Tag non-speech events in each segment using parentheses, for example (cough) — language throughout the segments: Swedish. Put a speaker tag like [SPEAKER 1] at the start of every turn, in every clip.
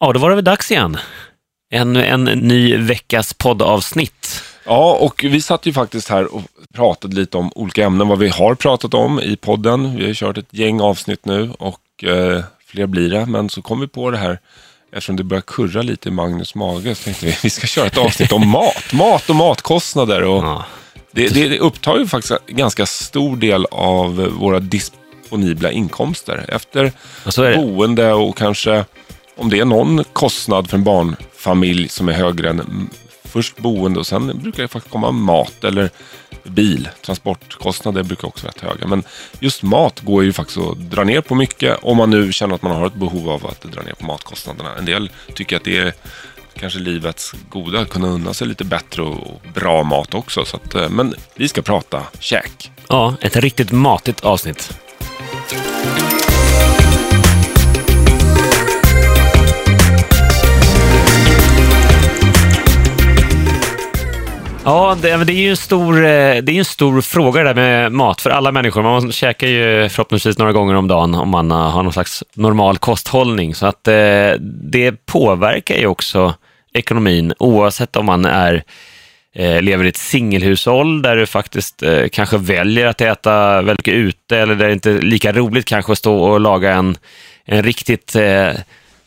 [SPEAKER 1] Ja, då var det väl dags igen. En, en ny veckas poddavsnitt.
[SPEAKER 2] Ja, och vi satt ju faktiskt här och pratade lite om olika ämnen, vad vi har pratat om i podden. Vi har kört ett gäng avsnitt nu och eh, fler blir det. Men så kom vi på det här, eftersom det börjar kurra lite i Magnus mage, så tänkte vi vi ska köra ett avsnitt om mat. Mat och matkostnader. Och
[SPEAKER 1] Ja.
[SPEAKER 2] det, det, det upptar ju faktiskt en ganska stor del av våra disponibla inkomster. Efter boende och kanske om det är någon kostnad för en barnfamilj som är högre än först boende och sen brukar det faktiskt komma mat eller bil. Transportkostnader brukar också vara rätt höga. Men just mat går ju faktiskt att dra ner på mycket om man nu känner att man har ett behov av att dra ner på matkostnaderna. En del tycker att det är kanske livets goda, att kunna unna sig lite bättre och bra mat också. Så att, eh, men vi ska prata käk.
[SPEAKER 1] Ja, ett riktigt matigt avsnitt. Ja, det, det är ju en stor, eh, det är en stor fråga det där med mat för alla människor. Man käkar ju förhoppningsvis några gånger om dagen om man har någon slags normal kosthållning. Så att eh, det påverkar ju också ekonomin oavsett om man är eh, lever i ett singelhushåll där du faktiskt eh, kanske väljer att äta väldigt mycket ute eller där det inte är lika roligt kanske att stå och laga en, en riktigt eh,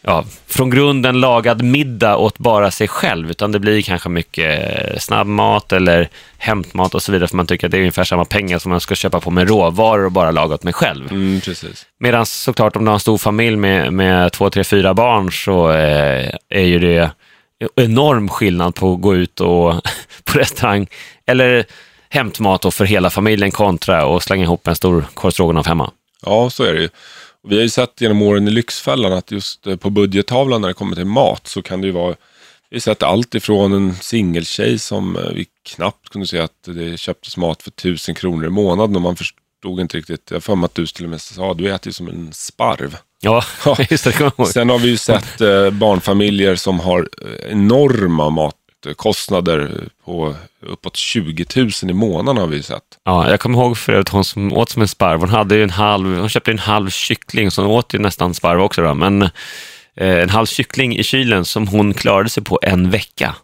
[SPEAKER 1] ja, från grunden lagad middag åt bara sig själv, utan det blir kanske mycket eh, snabbmat eller hämtmat och så vidare, för man tycker att det är ungefär samma pengar som man ska köpa på med råvaror och bara laga åt mig själv.
[SPEAKER 2] Mm, precis.
[SPEAKER 1] Medan såklart om du har en stor familj med, med två, tre, fyra barn så eh, är ju det enorm skillnad på att gå ut och (laughs) på restaurang eller hämtmat för hela familjen kontra att slänga ihop en stor korv hemma.
[SPEAKER 2] Ja, så är det ju. Och Vi har ju sett genom åren i Lyxfällan att just eh, på budgettavlan när det kommer till mat så kan det ju vara vi har sett allt ifrån en singeltjej som eh, vi knappt kunde se att det köptes mat för tusen kronor i månaden och man förstod inte riktigt. Jag har att du till och med sa du äter ju som en sparv.
[SPEAKER 1] Ja, (laughs)
[SPEAKER 2] Ja.
[SPEAKER 1] just det.
[SPEAKER 2] Sen har vi ju sett eh, barnfamiljer som har enorma matkostnader på uppåt 20 000 i månaden har vi sett.
[SPEAKER 1] Ja, jag kommer ihåg för övrigt hon som åt som en sparv. Hon, hade ju en halv, hon köpte en halv kyckling, så hon åt ju nästan sparv också. Då. Men eh, en halv kyckling i kylen som hon klarade sig på en vecka.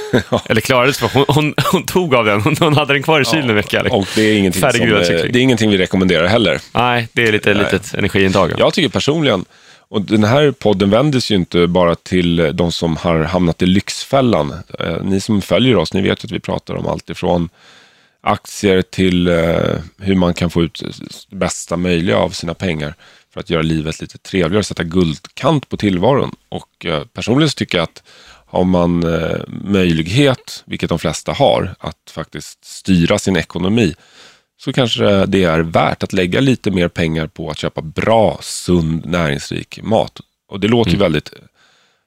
[SPEAKER 1] (laughs) Eller klarade sig på, hon, hon, hon tog av den, hon, hon hade den kvar i kylen en vecka. Liksom.
[SPEAKER 2] Och det är ingenting, som, eh, det är ingenting vi rekommenderar heller.
[SPEAKER 1] Nej, det är lite litet energiintag.
[SPEAKER 2] Jag tycker personligen, och den här podden vänder sig ju inte bara till de som har hamnat i Lyxfällan. Eh, ni som följer oss, ni vet att vi pratar om allt ifrån aktier till eh, hur man kan få ut det bästa möjliga av sina pengar för att göra livet lite trevligare, sätta guldkant på tillvaron. Och eh, personligen så tycker jag att har man möjlighet, vilket de flesta har, att faktiskt styra sin ekonomi så kanske det är värt att lägga lite mer pengar på att köpa bra, sund, näringsrik mat. Och det låter ju väldigt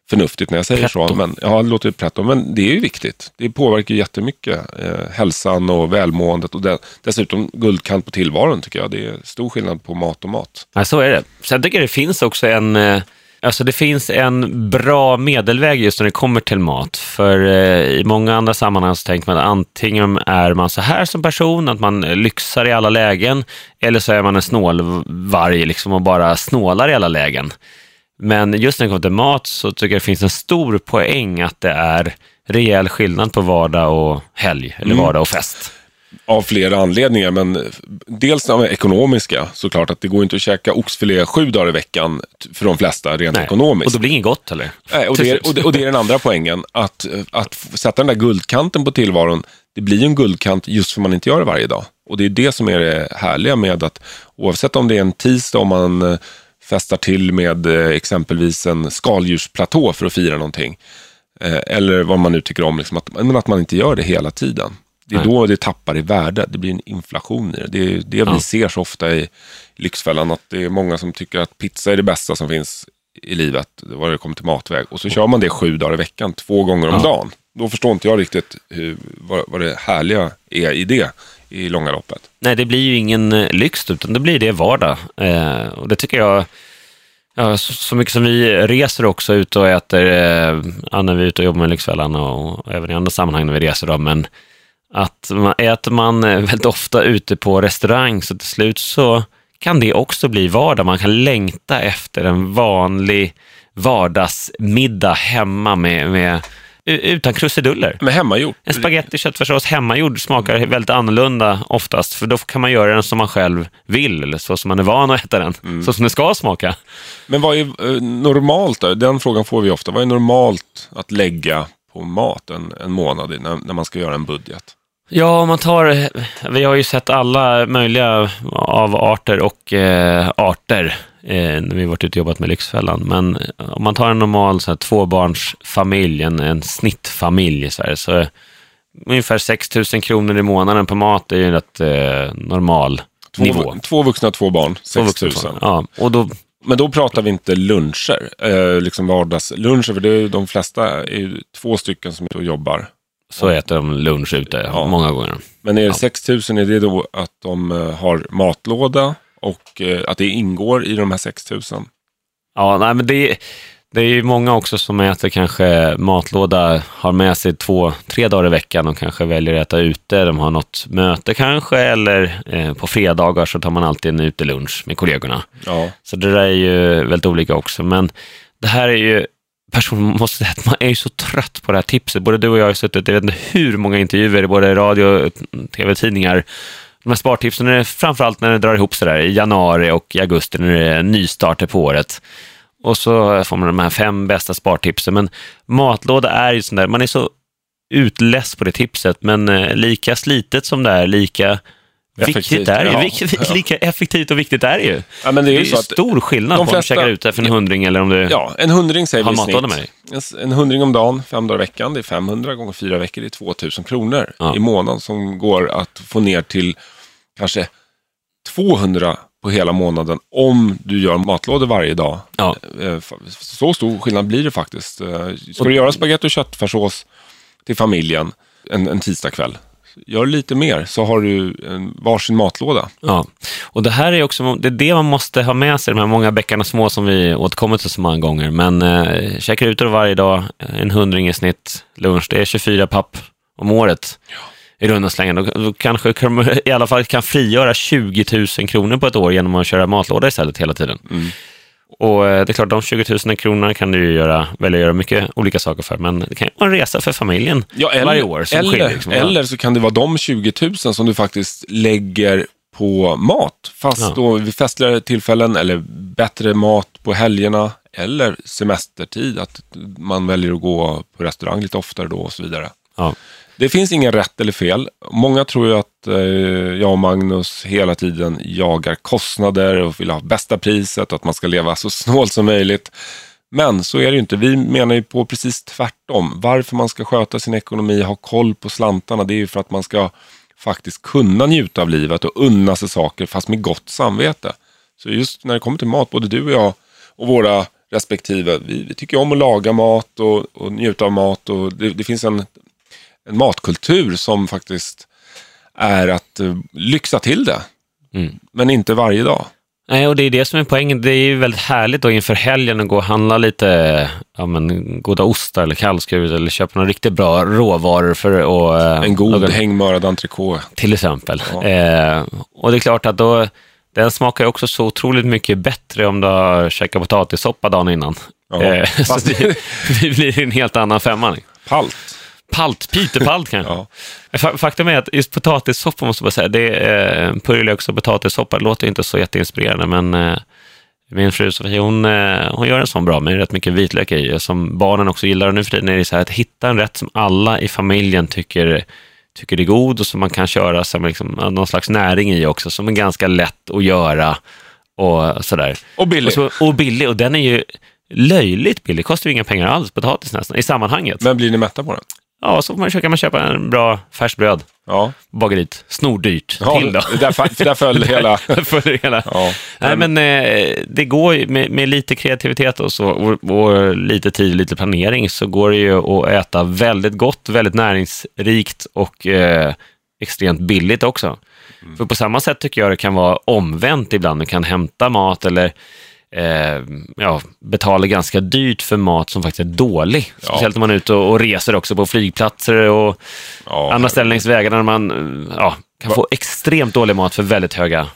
[SPEAKER 2] förnuftigt när jag säger
[SPEAKER 1] Pretto.
[SPEAKER 2] så. Men, ja, det låter ju pretto, men det är ju viktigt. Det påverkar ju jättemycket eh, hälsan och välmåendet och det, dessutom guldkant på tillvaron tycker jag. Det är stor skillnad på mat och mat.
[SPEAKER 1] Ja, så är det. Sen tycker jag det finns också en, eh, alltså det finns en bra medelväg just när det kommer till mat. För eh, i många andra sammanhang så tänker man att antingen är man så här som person, att man lyxar i alla lägen, eller så är man en snålvarg liksom och bara snålar i alla lägen. Men just när det kommer till mat så tycker jag det finns en stor poäng att det är rejäl skillnad på vardag och helg, eller vardag och fest.
[SPEAKER 2] Av flera anledningar, men dels av ekonomiska såklart. Att det går inte att käka oxfilé sju dagar i veckan för de flesta rent
[SPEAKER 1] Nej.
[SPEAKER 2] ekonomiskt.
[SPEAKER 1] Och då blir det inget gott heller.
[SPEAKER 2] Nej, och, det är, och, det, och det är den andra poängen. Att, att sätta den där guldkanten på tillvaron, det blir ju en guldkant just för man inte gör det varje dag. Och det är det som är det härliga med att oavsett om det är en tisdag, om man eh, festar till med eh, exempelvis en skaldjursplatå för att fira någonting. Eh, eller vad man nu tycker om, liksom, att, men att man inte gör det hela tiden. Det är
[SPEAKER 1] Nej.
[SPEAKER 2] då det tappar i värde. Det blir en inflation i det. Det är det
[SPEAKER 1] Ja.
[SPEAKER 2] vi ser så ofta i Lyxfällan, att det är många som tycker att pizza är det bästa som finns i livet, vad det kommer till matväg. Och så kör man det sju dagar i veckan, två gånger om
[SPEAKER 1] Ja.
[SPEAKER 2] dagen. Då förstår inte jag riktigt hur, vad, vad det härliga är i det i långa loppet.
[SPEAKER 1] Nej, det blir ju ingen eh, lyx, utan det blir det vardag. Eh, och det tycker jag, ja, så, så mycket som vi reser också ut och äter, eh, när vi är ute och jobbar med Lyxfällan och, och även i andra sammanhang när vi reser, då, men att man, äter man eh, väldigt ofta ute på restaurang, så till slut så kan det också bli vardag. Man kan längta efter en vanlig vardagsmiddag hemma med, med utan krusiduller.
[SPEAKER 2] Men hemmagjort?
[SPEAKER 1] En spagetti köttfärssås hemmagjord smakar väldigt annorlunda oftast, för då kan man göra den som man själv vill, eller så som man är van att äta den, mm. så som den ska smaka.
[SPEAKER 2] Men vad är eh, normalt då? Den frågan får vi ofta. Vad är normalt att lägga på mat en, en månad när, när man ska göra en budget?
[SPEAKER 1] Ja, om man tar, vi har ju sett alla möjliga avarter och eh, arter eh, när vi varit ute och jobbat med Lyxfällan. Men om man tar en normal så här, tvåbarnsfamilj, en, en snittfamilj i Sverige, så är ungefär 6 000 kronor i månaden på mat är ju en rätt eh, normal
[SPEAKER 2] två,
[SPEAKER 1] nivå.
[SPEAKER 2] Två vuxna, två barn, 6 000.
[SPEAKER 1] Ja, och då,
[SPEAKER 2] men då pratar vi inte luncher, eh, liksom vardagsluncher, för det är, de flesta är ju två stycken som är och jobbar.
[SPEAKER 1] Så äter de lunch ute ja. många gånger.
[SPEAKER 2] Men är det ja. 6 000, är det då att de eh, har matlåda och eh, att det ingår i de här 6 000?
[SPEAKER 1] Ja, nej, men det, det är ju många också som äter kanske matlåda, har med sig två, tre dagar i veckan och kanske väljer att äta ute. De har något möte kanske eller eh, på fredagar så tar man alltid en utelunch med kollegorna. Ja. Så det där är ju väldigt olika också. Men det här är ju personen måste säga att man är ju så trött på det här tipset. Både du och jag har suttit, jag vet inte hur många intervjuer i både radio, tv, tidningar. De här spartipsen, är framförallt när det drar ihop sig där i januari och i augusti när det är nystarter på året. Och så får man de här fem bästa spartipsen. Men matlåda är ju sånt där, man är så utless på det tipset, men eh, lika slitet som det är, lika Effektivt. Viktigt är det ja. Lika effektivt och viktigt är det ju. Ja, men det är, ju det är så stor skillnad de på flesta, om du käkar ute för en hundring eller om du
[SPEAKER 2] Ja, en hundring säger i snitt. Med en, hundring om dagen, fem dagar i veckan, det är 500 gånger fyra veckor, det är 2000 kronor ja. i månaden som går att få ner till kanske 200 på hela månaden om du gör matlådor varje dag. Ja. Eh, så stor skillnad blir det faktiskt. Eh, ska du göra spagetti och köttfärssås till familjen en, en tisdagkväll gör lite mer så har du en varsin matlåda.
[SPEAKER 1] Ja, och det här är också det, är det man måste ha med sig, de här många bäckarna små som vi återkommer till så många gånger. Men eh, käkar ute varje dag, en hundring i snitt lunch, det är 24 papp om året. Ja. I runda slängar. Då, då kanske i alla fall kan frigöra 20 000 kronor på ett år genom att köra matlåda istället hela tiden. Mm. Och eh, det är klart, de 20 000 kronorna kan du ju göra, välja att göra mycket olika saker för, men det kan ju vara en resa för familjen ja, eller, varje år.
[SPEAKER 2] Eller, skiljer, liksom. eller så kan det vara de 20 000 som du faktiskt lägger på mat, fast ja. då vid festligare tillfällen eller bättre mat på helgerna eller semestertid, att man väljer att gå på restaurang lite oftare då och så vidare. Ja. Det finns ingen rätt eller fel. Många tror ju att eh, jag och Magnus hela tiden jagar kostnader och vill ha bästa priset och att man ska leva så snålt som möjligt. Men så är det ju inte. Vi menar ju på precis tvärtom. Varför man ska sköta sin ekonomi, ha koll på slantarna, det är ju för att man ska faktiskt kunna njuta av livet och unna sig saker fast med gott samvete. Så just när det kommer till mat, både du och jag och våra respektive, vi, vi tycker om att laga mat och, och njuta av mat och det, det finns en en matkultur som faktiskt är att uh, lyxa till det. Mm. Men inte varje dag.
[SPEAKER 1] Nej, och det är det som är poängen. Det är ju väldigt härligt då inför helgen att gå och handla lite ja, men, goda ostar eller kallskuret eller köpa några riktigt bra råvaror för att...
[SPEAKER 2] Eh, en god någon, hängmörad entrecote.
[SPEAKER 1] Till exempel. Ja. Eh, och det är klart att då, den smakar ju också så otroligt mycket bättre om du har käkat potatissoppa dagen innan. Ja, eh, (laughs) så det, det blir en helt annan femma.
[SPEAKER 2] Palt.
[SPEAKER 1] Palt, pitepalt kanske. ja. Faktum är att just potatissoppa måste man säga, det är eh, purjolöks och potatissoppa, låter inte så jätteinspirerande, men eh, min fru Sofie, hon, eh, hon gör en sån bra med rätt mycket vitlök i, som barnen också gillar. Och nu för tiden är det så här att hitta en rätt som alla i familjen tycker, tycker är god och som man kan köra som liksom, någon slags näring i också, som är ganska lätt att göra och sådär.
[SPEAKER 2] Och billig. Och,
[SPEAKER 1] så, och billig, och den är ju löjligt billig, kostar ju inga pengar alls, potatis nästan, i sammanhanget.
[SPEAKER 2] Men blir ni mätta på den?
[SPEAKER 1] Ja, så man, kan man köpa en bra färskt Ja. Bageriet. Snordyrt ja, till då.
[SPEAKER 2] Där, där föll hela. (laughs)
[SPEAKER 1] föll hela. Ja, Nej, men eh, det går med, med, lite kreativitet och, så, och, och, lite tid och lite planering så går det ju att äta väldigt gott, väldigt näringsrikt och eh, extremt billigt också. Mm. För på samma sätt tycker jag det kan vara omvänt ibland. Du kan hämta mat eller eh, ja, betalar ganska dyrt för mat som faktiskt är dålig. Ja. Speciellt om man är ute och, och reser också på flygplatser och ja, andra ställen längs vägarna där man ja, kan få extremt dålig mat för väldigt höga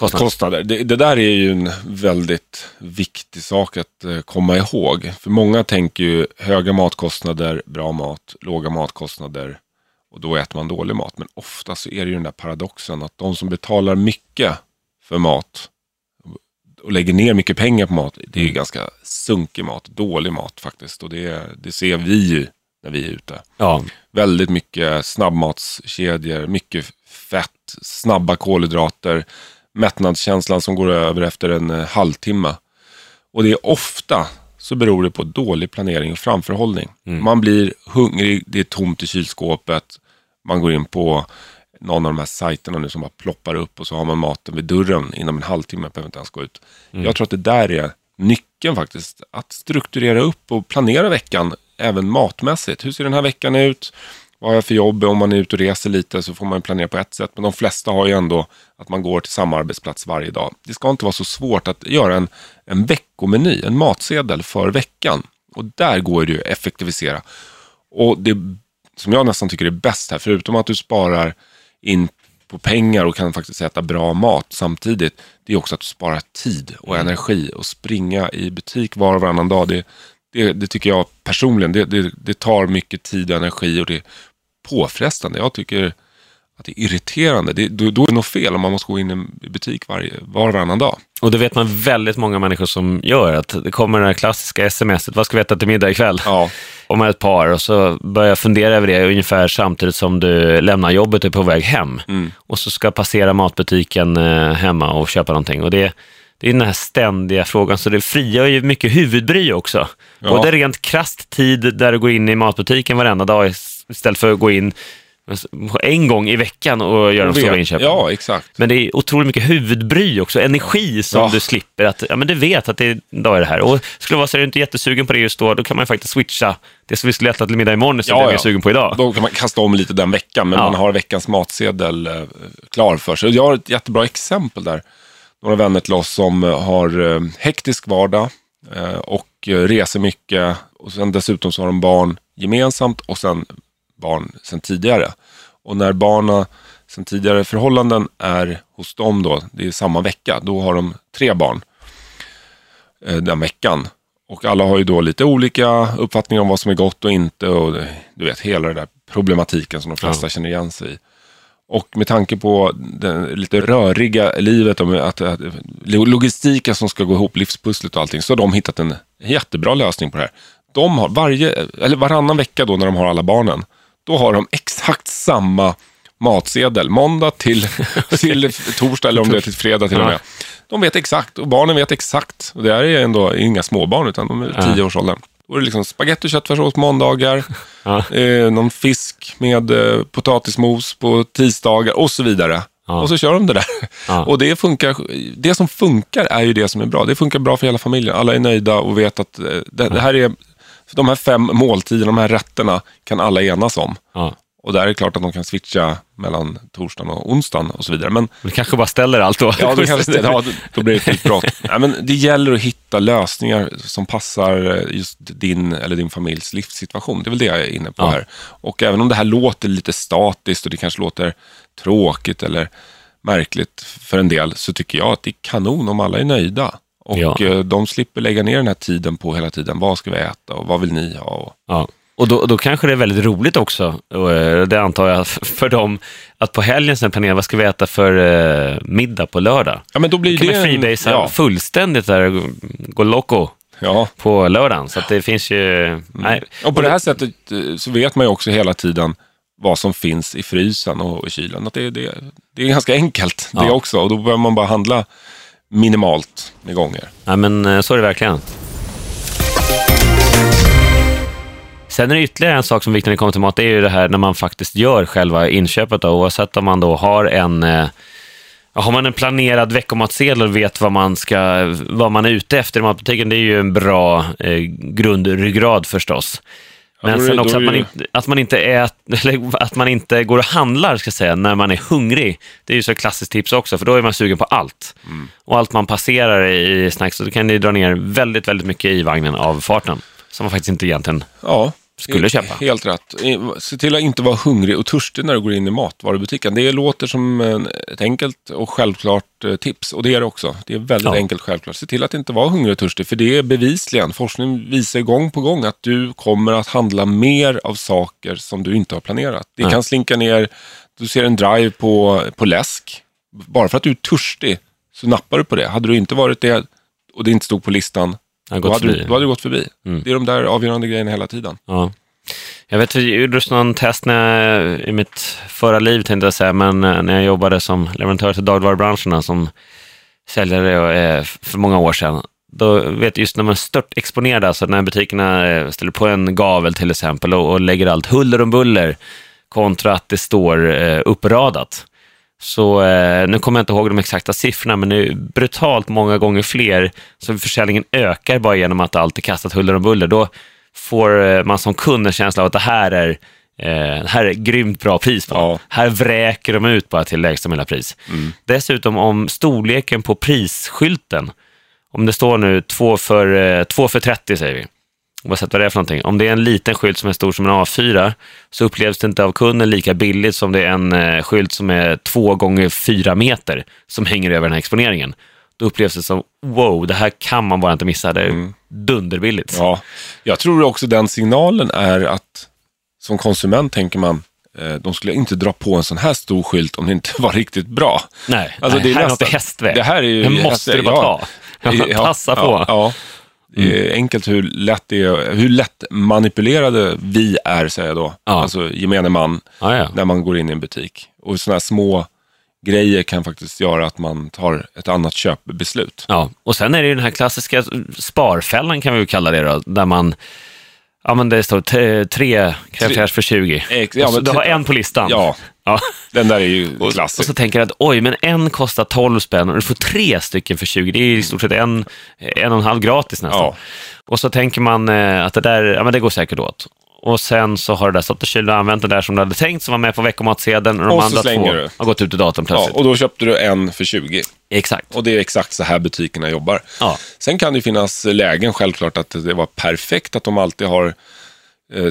[SPEAKER 1] Kostnad.
[SPEAKER 2] kostnader. Det, det där är ju en väldigt viktig sak att eh, komma ihåg. För många tänker ju höga matkostnader, bra mat, låga matkostnader och då äter man dålig mat. Men ofta så är det ju den där paradoxen att de som betalar mycket för mat och lägger ner mycket pengar på mat, det är ju ganska sunkig mat, dålig mat faktiskt. Och det, det ser vi ju när vi är ute.
[SPEAKER 1] Ja,
[SPEAKER 2] Väldigt mycket snabbmatskedjor, mycket fett, snabba kolhydrater, mättnadskänslan som går över efter en eh, halvtimme. Och det är ofta så beror det på dålig planering och framförhållning. Man blir hungrig, det är tomt i kylskåpet, man går in på någon av de här sajterna nu som bara ploppar upp och så har man maten vid dörren inom en halvtimme, behöver inte ens gå ut. Jag tror att det där är nyckeln faktiskt, att strukturera upp och planera veckan även matmässigt. Hur ser den här veckan ut? Vad har jag för jobb? Om man är ute och reser lite så får man planera på ett sätt. Men de flesta har ju ändå att man går till samma arbetsplats varje dag. Det ska inte vara så svårt att göra en, en veckomeny, en matsedel för veckan. Och där går det ju att effektivisera. Och det som jag nästan tycker är bäst här, förutom att du sparar in på pengar och kan faktiskt äta bra mat samtidigt, det är också att du sparar tid och energi. Och springa i butik var och varannan dag, det, det, det tycker jag personligen, det, det, det tar mycket tid och energi och det är påfrestande. Jag tycker att det är irriterande. Det, då, då är det något fel om man måste gå in i butik varje, var och varannan dag.
[SPEAKER 1] och det vet man väldigt många människor som gör, att det kommer det här klassiska smset, vad ska vi äta till middag ikväll?
[SPEAKER 2] Ja,
[SPEAKER 1] Om man är ett par och så börjar fundera över det ungefär samtidigt som du lämnar jobbet och är på väg hem.
[SPEAKER 2] Mm.
[SPEAKER 1] Och så ska passera matbutiken eh, hemma och köpa någonting. Och det, det är den här ständiga frågan, så det frigör ju mycket huvudbry också.
[SPEAKER 2] Ja.
[SPEAKER 1] Både rent krasst tid där du går in i matbutiken varenda dag istället för att gå in en gång i veckan och göra de stora inköpen.
[SPEAKER 2] ja exakt.
[SPEAKER 1] Men det är otroligt mycket huvudbry också, energi som
[SPEAKER 2] Ja.
[SPEAKER 1] du slipper. Att, ja, men du vet att det är, idag är det här. Och skulle det vara så är du inte jättesugen på det just då, då kan man faktiskt switcha. Det som vi skulle äta till middag imorgon, så är
[SPEAKER 2] Ja,
[SPEAKER 1] mer
[SPEAKER 2] ja.
[SPEAKER 1] sugen på idag.
[SPEAKER 2] Då kan man kasta om lite den veckan, men
[SPEAKER 1] Ja.
[SPEAKER 2] man har veckans matsedel eh, klar för sig. Jag har ett jättebra exempel där. Några vänner till oss som eh, har eh, hektisk vardag och reser mycket. Och sen dessutom så har de barn gemensamt och sen barn sen tidigare. Och när barnen sen tidigare förhållanden är hos dem då, det är samma vecka, då har de tre barn eh, den veckan. Och alla har ju då lite olika uppfattningar om vad som är gott och inte. Och du vet, hela den där problematiken som de flesta känner igen sig i. Och med tanke på det lite röriga livet och att, att logistiken som ska gå ihop, livspusslet och allting, så har de hittat en jättebra lösning på det här. De har varje, eller varannan vecka då när de har alla barnen, då har de exakt samma matsedel. Måndag till, (laughs) till torsdag eller om det är till fredag till och med. De vet exakt och barnen vet exakt. Och det här är ändå inga småbarn utan de är tio års åldern. Då är det liksom spagetti och köttfärssås på måndagar, (laughs)
[SPEAKER 1] Ja.
[SPEAKER 2] eh, någon fisk med eh, potatismos på tisdagar och så vidare.
[SPEAKER 1] Ja.
[SPEAKER 2] Och så kör de det där.
[SPEAKER 1] Ja.
[SPEAKER 2] Och det, funkar, det som funkar är ju det som är bra. Det funkar bra för hela familjen. Alla är nöjda och vet att eh, det, det här är, de här fem måltiderna, de här rätterna kan alla enas om.
[SPEAKER 1] Ja.
[SPEAKER 2] Och där är det klart att de kan switcha mellan torsdagen och onsdagen och så vidare. Men
[SPEAKER 1] Men kanske bara ställer allt då.
[SPEAKER 2] Ja, (laughs) då, kan det, ja, då blir det skitbra. Nej, men det gäller att hitta lösningar som passar eh, just din eller din familjs livssituation. Det är väl det jag är inne på
[SPEAKER 1] Ja.
[SPEAKER 2] här. Och även om det här låter lite statiskt och det kanske låter tråkigt eller märkligt för en del, så tycker jag att det är kanon om alla är nöjda. Och
[SPEAKER 1] Ja.
[SPEAKER 2] eh, de slipper lägga ner den här tiden på hela tiden. Vad ska vi äta och vad vill ni ha? Och,
[SPEAKER 1] Ja. Och då, då kanske det är väldigt roligt också, eh, det antar jag, för dem, att på helgen sen planera, vad ska vi äta för eh, middag på lördag?
[SPEAKER 2] ja, men då blir
[SPEAKER 1] Då kan
[SPEAKER 2] det
[SPEAKER 1] man freebasea
[SPEAKER 2] ja,
[SPEAKER 1] fullständigt där, gå loco
[SPEAKER 2] ja.
[SPEAKER 1] på lördagen. Så det finns ju... Nej.
[SPEAKER 2] Och på det här sättet så vet man ju också hela tiden vad som finns i frysen och i kylen. Att det, det, det är ganska enkelt det
[SPEAKER 1] Ja.
[SPEAKER 2] också. Och då behöver man bara handla minimalt med gånger.
[SPEAKER 1] Ja, men eh, så är det verkligen. Sen är det ytterligare en sak som är viktig när det kommer till mat, det är ju det här när man faktiskt gör själva inköpet. Då, oavsett om man då har en, eh, har man en planerad veckomatsedel och vet vad man, ska, vad man är ute efter i matbutiken, det är ju en bra eh, grundryggrad förstås. Men
[SPEAKER 2] är
[SPEAKER 1] sen
[SPEAKER 2] det-
[SPEAKER 1] också att man, inte, att, man inte är, (laughs) eller att man inte går och handlar, ska säga, när man är hungrig. Det är ju så ett klassiskt tips också, för då är man sugen på allt.
[SPEAKER 2] Mm.
[SPEAKER 1] Och allt man passerar i snacks, så då kan det dra ner väldigt, väldigt mycket i vagnen av farten. Som man faktiskt inte egentligen
[SPEAKER 2] Ja,
[SPEAKER 1] skulle köpa.
[SPEAKER 2] Helt rätt. Se till att inte vara hungrig och törstig när du går in i matvarubutiken. Det låter som ett enkelt och självklart eh, tips och det är det också. Det är väldigt ja. enkelt självklart. Se till att inte vara hungrig och törstig för det är bevisligen, forskning visar gång på gång att du kommer att handla mer av saker som du inte har planerat. Det ja. kan slinka ner, du ser en drive på, på läsk. Bara för att du är törstig så nappar du på det. Hade du inte varit det och det inte stod på listan, då hade, du, då hade du gått förbi. Mm. Det är de där avgörande grejerna hela tiden.
[SPEAKER 1] Ja. Jag vet, jag gjorde någon test när jag, i mitt förra liv, tänkte jag säga, men eh, när jag jobbade som leverantör till dagligvarubranscherna som säljare eh, för många år sedan. Då vet just när man är stört exponerad, alltså när butikerna eh, ställer på en gavel till exempel och, och lägger allt huller om buller kontra att det står uppradat. Så eh, nu kommer jag inte ihåg de exakta siffrorna, men det är brutalt många gånger fler. Så försäljningen ökar bara genom att allt är kastat huller om buller. Då får eh, man som kund en känsla av att det här är Eh, här är grymt bra pris på. Ja. Här vräker de ut bara till lägsta möjliga pris. Mm. Dessutom om storleken på prisskylten. Om det står nu 2 för, eh, 2 för 30 säger vi. Oavsett vad det är för någonting. Om det är en liten skylt som är stor som en A4 så upplevs det inte av kunden lika billigt som det är en eh, skylt som är 2 gånger 4 meter som hänger över den här exponeringen. Då upplevs det som wow, det här kan man bara inte missa. Det är mm. dunderbilligt.
[SPEAKER 2] Ja, jag tror också den signalen är att som konsument tänker man eh, de skulle inte dra på en sån här stor skylt om det inte var riktigt bra.
[SPEAKER 1] Nej, alltså, nej det är här nästan, är något hästväg.
[SPEAKER 2] Det här är ju...
[SPEAKER 1] Det måste du bara ta. Ja, (laughs) Passa på.
[SPEAKER 2] Ja, ja. Det är mm. enkelt hur lätt, det är, hur lätt manipulerade vi är, säger jag då. Ja. Alltså gemene man,
[SPEAKER 1] ja, ja.
[SPEAKER 2] när man går in i en butik. Och sådana här små grejer kan faktiskt göra att man tar ett annat köpbeslut.
[SPEAKER 1] Ja, och sen är det ju den här klassiska sparfällan kan vi kalla det då, där man Ja, men det står tre crème för 20. Ex, ja, men, du har en på listan.
[SPEAKER 2] Ja, ja. den där är ju klassisk.
[SPEAKER 1] Och, så tänker jag att oj, men en kostar 12 spänn och du får tre stycken för 20. Det är i stort sett en, en och en halv gratis nästan. Ja. Och så tänker man eh, att det där, ja men det går säkert åt och sen så har det där stått och kylt och använt det där som du hade tänkt, som var med på veckomatsedeln och de och andra två du. har gått ut i datorn plötsligt.
[SPEAKER 2] Ja, och då köpte du en för 20.
[SPEAKER 1] Exakt.
[SPEAKER 2] Och det är exakt så här butikerna jobbar.
[SPEAKER 1] Ja.
[SPEAKER 2] Sen kan det finnas lägen, självklart, att det var perfekt att de alltid har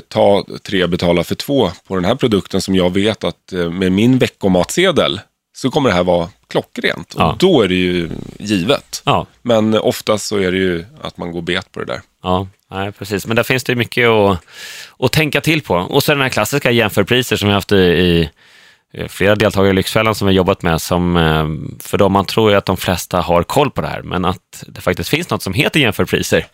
[SPEAKER 2] ta tre, betala för två på den här produkten som jag vet att eh, med min veckomatsedel så kommer det här vara klockrent. Och då är det ju givet.
[SPEAKER 1] Ja.
[SPEAKER 2] Men oftast så är det ju att man går bet på det där.
[SPEAKER 1] Ja, nej, precis. Men där finns det mycket att, att tänka till på. Och så den här klassiska jämförpriser som vi haft i, i flera deltagare i Lyxfällan som vi jobbat med, som, eh, för dem man tror ju att de flesta har koll på det här, men att det faktiskt finns något som heter jämförpriser,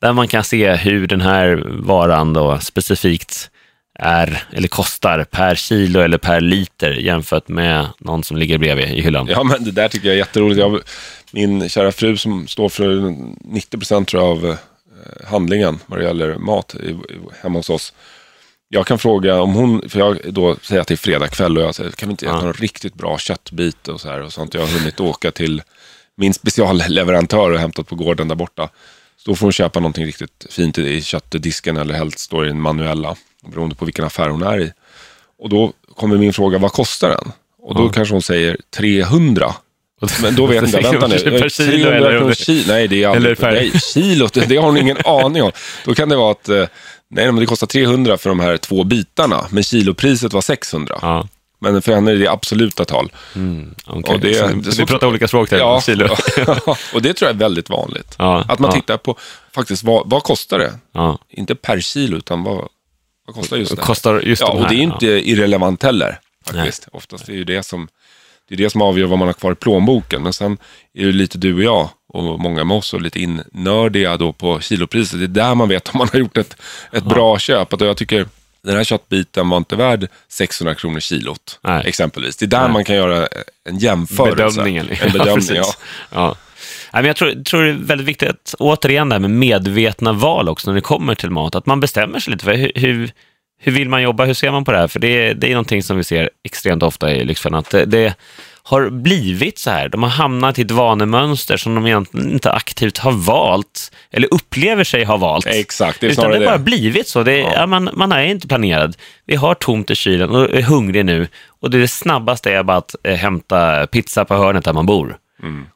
[SPEAKER 1] där man kan se hur den här varan då specifikt är, eller kostar per kilo eller per liter jämfört med någon som ligger bredvid i hyllan.
[SPEAKER 2] Ja, men det där tycker jag är jätteroligt. Jag, min kära fru som står för 90 procent av eh, handlingen vad det gäller mat hemma hos oss. Jag kan fråga om hon, för jag då säger att det är fredag kväll och jag säger, kan vi inte äta ja. någon riktigt bra köttbit och så här och sånt. Jag har hunnit åka till min specialleverantör och hämtat på gården där borta. Så då får hon köpa någonting riktigt fint i köttdisken eller helst står i den manuella beroende på vilken affär hon är i. Och då kommer min fråga, vad kostar den? Och då ja. kanske hon säger 300. Men då vet jag, vänta nu.
[SPEAKER 1] Per kilo eller?
[SPEAKER 2] Kilo, nej, det är aldrig, per... nej, kilot, det har hon ingen (laughs) aning om. Då kan det vara att, eh, nej men det kostar 300 för de här två bitarna, men kilopriset var 600.
[SPEAKER 1] Ja.
[SPEAKER 2] Men för henne är det absoluta tal.
[SPEAKER 1] Mm, okay. och det, så, det, vi pratar olika språk där,
[SPEAKER 2] ja, (laughs) och det tror jag är väldigt vanligt.
[SPEAKER 1] Ja,
[SPEAKER 2] att man tittar på, faktiskt, vad, vad kostar det? Inte per kilo, utan vad, vad kostar just det?
[SPEAKER 1] Kostar just
[SPEAKER 2] ja, och det är inte ja. irrelevant heller. Faktiskt. Nej. Oftast är det det som, det är det som avgör vad man har kvar i plånboken. Men sen är det lite du och jag och många med oss och lite innördiga då på kilopriset. Det är där man vet om man har gjort ett, ett ja. bra köp. Att jag tycker den här köttbiten var inte värd 600 kronor kilot. Nej. Exempelvis. Det är där Nej. man kan göra en jämförelse.
[SPEAKER 1] Bedömningen.
[SPEAKER 2] En bedömning, (laughs) ja.
[SPEAKER 1] ja. Jag tror, tror det är väldigt viktigt, att, återigen det här med medvetna val också när det kommer till mat. Att man bestämmer sig lite för hur, hur, hur vill man jobba, hur ser man på det här? För det, det är någonting som vi ser extremt ofta i Lyxfällan, att det, det, har blivit så här. De har hamnat i ett vanemönster som de egentligen inte aktivt har valt, eller upplever sig ha valt.
[SPEAKER 2] Exakt, det är
[SPEAKER 1] Utan det
[SPEAKER 2] har
[SPEAKER 1] bara blivit så. Det, ja. Ja, man, man är inte planerad. Vi har tomt i kylen och är hungrig nu och det, snabbaste är bara att eh, hämta pizza på hörnet där man bor.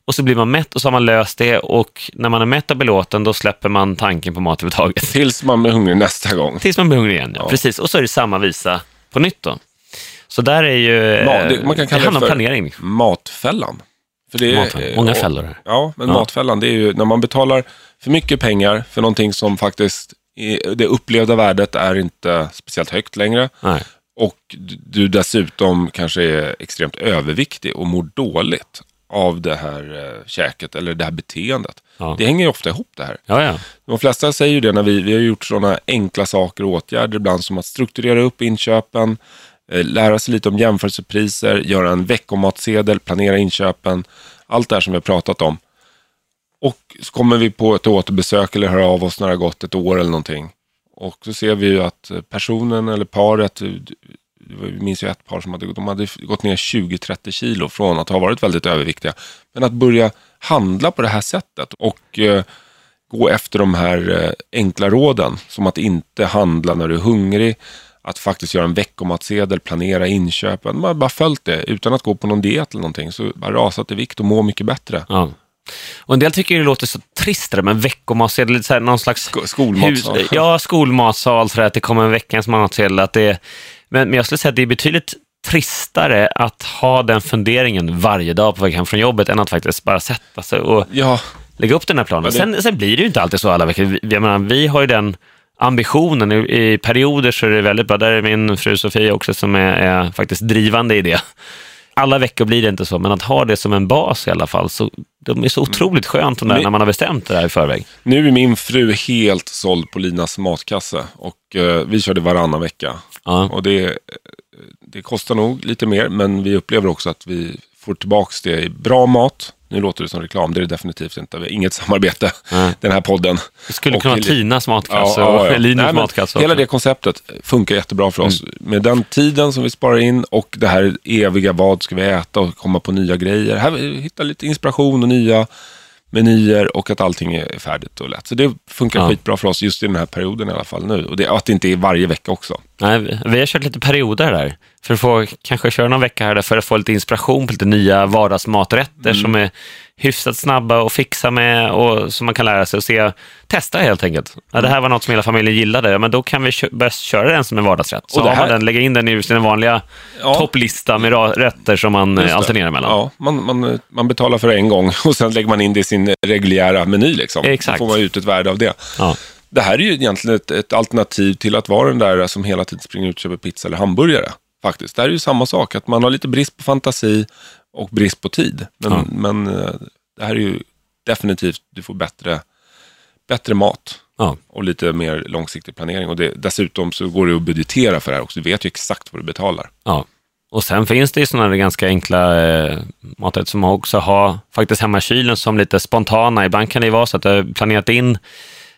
[SPEAKER 1] Och så blir man mätt och så har man löst det och när man är mätt och belåten då släpper man tanken på mat överhuvudtaget.
[SPEAKER 2] Tills man blir hungrig nästa gång.
[SPEAKER 1] Tills man blir hungrig igen. Ja. Precis. Och så är det samma visa på nytt då. Så där är ju...
[SPEAKER 2] Ma-
[SPEAKER 1] eh,
[SPEAKER 2] det- man kan kalla det
[SPEAKER 1] om
[SPEAKER 2] för-
[SPEAKER 1] planering.
[SPEAKER 2] Matfällan. För det är,
[SPEAKER 1] Matfällan. Många
[SPEAKER 2] och-
[SPEAKER 1] fällor här.
[SPEAKER 2] Ja, men
[SPEAKER 1] Ja.
[SPEAKER 2] matfällan det är ju när man betalar för mycket pengar för någonting som faktiskt, det upplevda värdet är inte speciellt högt längre.
[SPEAKER 1] Nej.
[SPEAKER 2] Och du dessutom kanske är extremt överviktig och mår dåligt av det här eh, käket eller det här beteendet.
[SPEAKER 1] Ja.
[SPEAKER 2] Det hänger ju ofta ihop det här.
[SPEAKER 1] Ja, ja.
[SPEAKER 2] De flesta säger ju det när vi, vi har gjort sådana enkla saker och åtgärder ibland som att strukturera upp inköpen, eh, Eh, lära sig lite om jämförelsepriser, göra en veckomatsedel, planera inköpen. Allt det här som vi har pratat om. Och så kommer vi på ett återbesök eller hör av oss när det har gått ett år eller någonting. Och så ser vi ju att personen eller paret, eh, vi minns ju ett par som hade, de hade gått ner 20-30 kilo från att ha varit väldigt överviktiga. Men att börja handla på det här sättet och eh, gå efter de här eh, enkla råden. Som att inte handla när du är hungrig, att faktiskt göra en veckomatsedel, planera inköpen. Man har bara följt det utan att gå på någon diet eller någonting. Så bara rasat i vikt och må mycket bättre.
[SPEAKER 1] ja. Och en del tycker det låter så trist där med veckomatsedel, så här, någon slags
[SPEAKER 2] Sk- Skolmatsal.
[SPEAKER 1] hus, ja, skolmatsal, så att det kommer en veckans matsedel. Att det, men, men jag skulle säga att det är betydligt tristare att ha den funderingen varje dag på väg hem från jobbet än att faktiskt bara sätta sig och
[SPEAKER 2] Ja,
[SPEAKER 1] lägga upp den här planen.
[SPEAKER 2] Ja, det-
[SPEAKER 1] sen, sen blir det ju inte alltid så alla veckor. Jag menar, vi har ju den ambitionen. I, I perioder så är det väldigt bra. Där är min fru Sofia också som är, är faktiskt drivande i det. Alla veckor blir det inte så, men att ha det som en bas i alla fall. Så, de är så otroligt skönt de där, när man har bestämt det här i förväg.
[SPEAKER 2] nu är min fru helt såld på Linas matkasse. Och eh, vi körde varannan vecka.
[SPEAKER 1] Ja.
[SPEAKER 2] Och det, det kostar nog lite mer, men vi upplever också att vi får tillbaka det i bra mat. Nu låter det som reklam, det är det definitivt inte. Vi har inget samarbete,
[SPEAKER 1] Nej.
[SPEAKER 2] den här podden.
[SPEAKER 1] Det skulle
[SPEAKER 2] Och
[SPEAKER 1] kunna vara Tinas matkasse och (laughs) Linus
[SPEAKER 2] Nej, men
[SPEAKER 1] matkasse.
[SPEAKER 2] Hela.
[SPEAKER 1] Mm.
[SPEAKER 2] det konceptet funkar jättebra för oss. Med den tiden som vi sparar in och det här eviga vad ska vi äta och komma på nya grejer. Här, hitta lite inspiration och nya menyer och att allting är färdigt och lätt. Så det funkar
[SPEAKER 1] Ja.
[SPEAKER 2] skitbra för oss just i den här perioden i alla fall nu. Och det, att det inte är varje vecka också.
[SPEAKER 1] Nej, vi- har kört lite perioder där. För att få, kanske köra någon vecka här där för att få lite inspiration på lite nya vardagsmaträtter
[SPEAKER 2] Mm.
[SPEAKER 1] som är hyfsat snabba att fixa med och som man kan lära sig och se, testa helt enkelt. Ja, det här var något som hela familjen gillade, ja, men då kan vi kö- börja köra den som en vardagsrätt. Så
[SPEAKER 2] Och det här-
[SPEAKER 1] den, lägger in den i sin vanliga
[SPEAKER 2] Ja.
[SPEAKER 1] topplista med rätter som man
[SPEAKER 2] det.
[SPEAKER 1] alternerar mellan.
[SPEAKER 2] Ja, man, man, man betalar för en gång (laughs) och sen lägger man in det i sin reguljära meny. Liksom.
[SPEAKER 1] Exakt.
[SPEAKER 2] Då får man ut ett värde av det.
[SPEAKER 1] Ja.
[SPEAKER 2] Det här är ju egentligen ett, ett alternativ till att vara den där som hela tiden springer ut och köper pizza eller hamburgare. Faktiskt. Det här är ju samma sak, att man har lite brist på fantasi och brist på tid. Men,
[SPEAKER 1] Ja.
[SPEAKER 2] men eh, det här är ju definitivt, du får bättre, bättre mat
[SPEAKER 1] Ja.
[SPEAKER 2] och lite mer långsiktig planering. Och det, dessutom så går det att budgetera för det här också. Du vet ju exakt vad du betalar.
[SPEAKER 1] Ja. Och sen finns det ju sådana där ganska enkla eh, maträtter som man också har faktiskt hemma i kylen som lite spontana. Ibland kan det ju vara så att du har planerat in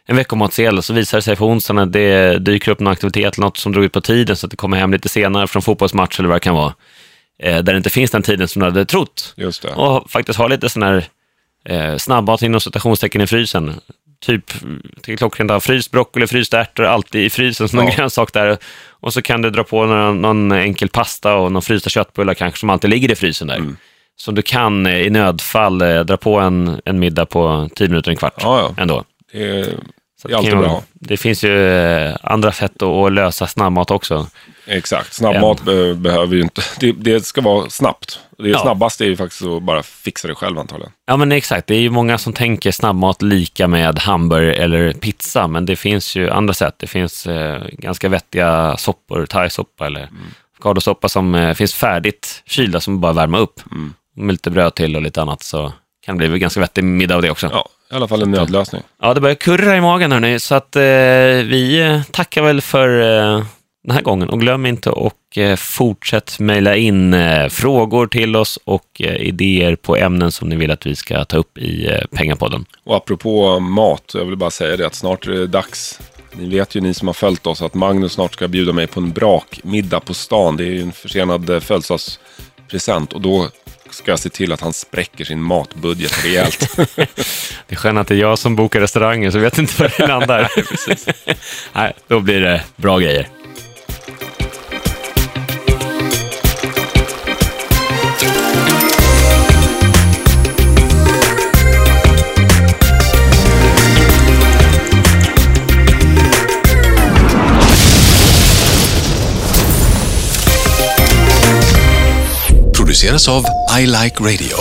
[SPEAKER 1] en veckomatsedel och så visar det sig på onsdagen att det dyker upp någon aktivitet något som drog ut på tiden så att det kommer hem lite senare från fotbollsmatch eller vad det kan vara. Eh, där det inte finns den tiden som du hade trott.
[SPEAKER 2] Just det.
[SPEAKER 1] Och faktiskt ha lite sån här eh, snabbmat inom citationstecken i frysen. Typ till klockrent ha fryst broccoli, frysta ärtor, alltid i frysen som
[SPEAKER 2] Ja.
[SPEAKER 1] grönsak där. Och så kan du dra på någon, någon enkel pasta och någon frysta köttbullar kanske som alltid ligger i frysen där.
[SPEAKER 2] Mm.
[SPEAKER 1] Så du kan eh, i nödfall eh, dra på en, en middag på 10 minuter, en kvart
[SPEAKER 2] Ja, ja.
[SPEAKER 1] ändå.
[SPEAKER 2] Det är, det är alltid bra.
[SPEAKER 1] Det finns ju eh, andra sätt att, lösa snabbmat också.
[SPEAKER 2] Exakt, snabbmat be behöver ju inte, det, det ska vara snabbt. Det
[SPEAKER 1] Ja.
[SPEAKER 2] snabbaste är ju faktiskt att bara fixa det själv antagligen.
[SPEAKER 1] Ja men exakt, det är ju många som tänker snabbmat lika med hamburgare eller pizza, men det finns ju andra sätt. Det finns eh, ganska vettiga soppor, thaisoppa eller
[SPEAKER 2] Mm.
[SPEAKER 1] avokadosoppa som eh, finns färdigt kylda som bara värma upp.
[SPEAKER 2] Mm.
[SPEAKER 1] Med lite bröd till och lite annat så kan det bli ganska vettig middag av det också. Ja.
[SPEAKER 2] Ja, i alla fall en nödlösning.
[SPEAKER 1] det börjar kurra i magen hörni, så att eh, vi eh, tackar väl för eh, den här gången och glöm inte och eh, fortsätt mejla in eh, frågor till oss och eh, idéer på ämnen som ni vill att vi ska ta upp i Pengapodden.
[SPEAKER 2] Och apropå mat, jag vill bara säga det att snart är det dags. Ni vet ju ni som har följt oss att Magnus snart ska bjuda mig på en brakmiddag på stan. Det är ju en försenad födelsedagspresent och då ska jag se till att han spräcker sin matbudget rejält. (laughs)
[SPEAKER 1] Det är skönt att det är jag som bokar restaurangen, så jag vet inte var det landar. (laughs) Nej, då blir det bra grejer.
[SPEAKER 3] listeners of I Like Radio.